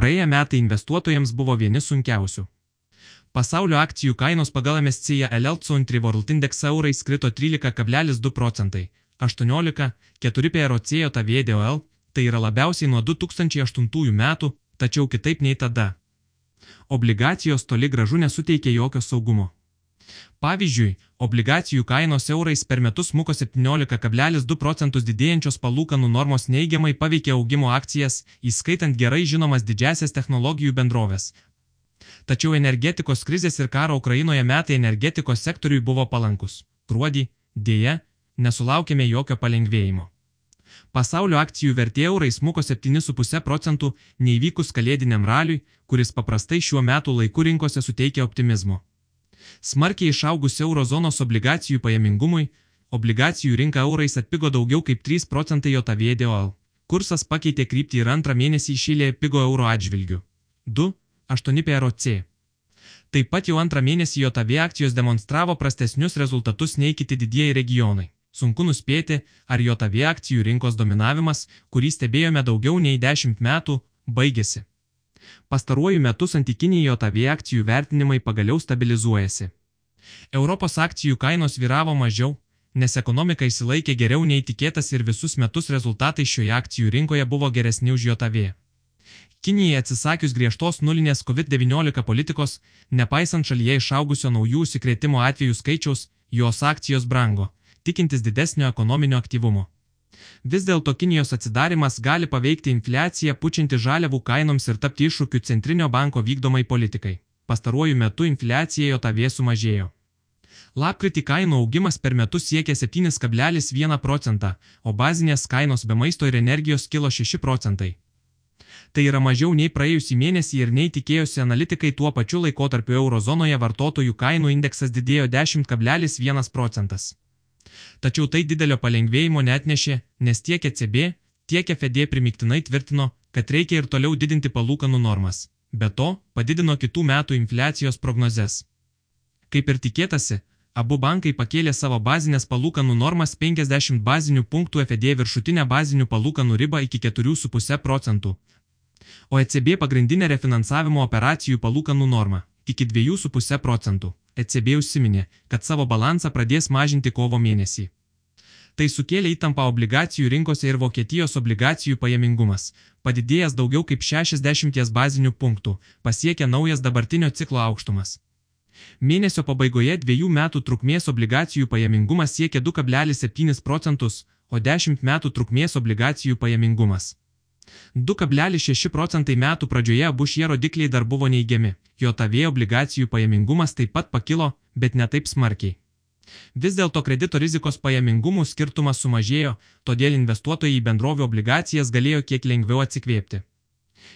Praėję metai investuotojams buvo vieni sunkiausių. Pasaulio akcijų kainos pagal MSCI LL Country World Index eurais krito 13,2 procentai, 18,4 PROC JOTVDOL, tai yra labiausiai nuo 2008 metų, tačiau kitaip nei tada. Obligacijos toli gražu nesuteikė jokio saugumo. Pavyzdžiui, obligacijų kainos eurais per metus muko 17,2 procentus didėjančios palūkanų normos neigiamai paveikė augimo akcijas, įskaitant gerai žinomas didžiasias technologijų bendrovės. Tačiau energetikos krizės ir karo Ukrainoje metai energetikos sektoriui buvo palankus. Gruodį, dėja, nesulaukėme jokio palengvėjimo. Pasaulio akcijų vertė eurais smuko 7,5 procentų neįvykus kalėdiniam raliui, kuris paprastai šiuo metu laiku rinkose suteikia optimizmo. Smarkiai išaugus eurozonos obligacijų pajamingumui, obligacijų rinka eurais atpigo daugiau kaip 3 procentai JOTVDOL. Kursas pakeitė kryptį ir antrą mėnesį išėlė pigo euro atžvilgiu. 2,8 PROC. Taip pat jau antrą mėnesį JOTV akcijos demonstravo prastesnius rezultatus nei kiti didieji regionai. Sunku nuspėti, ar JOTV akcijų rinkos dominavimas, kurį stebėjome daugiau nei 10 metų, baigėsi. Pastaruoju metu santykiniai JOTV akcijų vertinimai pagaliau stabilizuojasi. Europos akcijų kainos vyravo mažiau, nes ekonomika įsilaikė geriau nei tikėtas ir visus metus rezultatai šioje akcijų rinkoje buvo geresni už JOTV. Kinijai atsisakius griežtos nulinės COVID-19 politikos, nepaisant šalyje išaugusio naujų užsikrėtimo atvejų skaičiaus, jos akcijos brango, tikintis didesnio ekonominio aktyvumo. Vis dėlto Kinijos atsidarimas gali paveikti infliaciją, pučianti žaliavų kainoms ir tapti iššūkiu centrinio banko vykdomai politikai. Pastaruoju metu infliacija JOTV sumažėjo. Lapkritį kainų augimas per metus siekė 7,1 procentą, o bazinės kainos be maisto ir energijos kilo 6 procentai. Tai yra mažiau nei praėjusį mėnesį ir nei tikėjosi analitikai tuo pačiu laikotarpiu eurozonoje vartotojų kainų indeksas didėjo 10,1 procentas. Tačiau tai didelio palengvėjimo netnešė, nes tiek ECB, tiek FED primiktinai tvirtino, kad reikia ir toliau didinti palūkanų normas. Be to, padidino kitų metų infliacijos prognozes. Kaip ir tikėtasi, abu bankai pakėlė savo bazinės palūkanų normas 50 bazinių punktų FED viršutinę bazinių palūkanų ribą iki 4,5 procentų, o ECB pagrindinę refinansavimo operacijų palūkanų normą iki 2,5 procentų. ECB užsiminė, kad savo balansą pradės mažinti kovo mėnesį. Tai sukėlė įtampą obligacijų rinkose ir Vokietijos obligacijų pajamingumas, padidėjęs daugiau kaip 60 bazinių punktų, pasiekė naujas dabartinio ciklo aukštumas. Mėnesio pabaigoje dviejų metų trukmės obligacijų pajamingumas siekė 2,7 procentus, o 10 metų trukmės obligacijų pajamingumas 2,6 procentai metų pradžioje abu šie rodikliai dar buvo neigiami, JOTV obligacijų pajamingumas taip pat pakilo, bet ne taip smarkiai. Vis dėlto kredito rizikos pajamingumų skirtumas sumažėjo, todėl investuotojai į bendrovio obligacijas galėjo kiek lengviau atsikvėpti.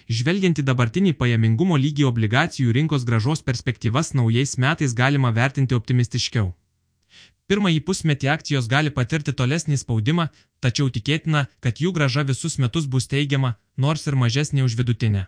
Žvelgiant į dabartinį pajamingumo lygį obligacijų rinkos gražos perspektyvas naujais metais galima vertinti optimistiškiau. Pirmąjį pusmetį akcijos gali patirti tolesnį spaudimą, tačiau tikėtina, kad jų graža visus metus bus teigiama, nors ir mažesnė už vidutinę.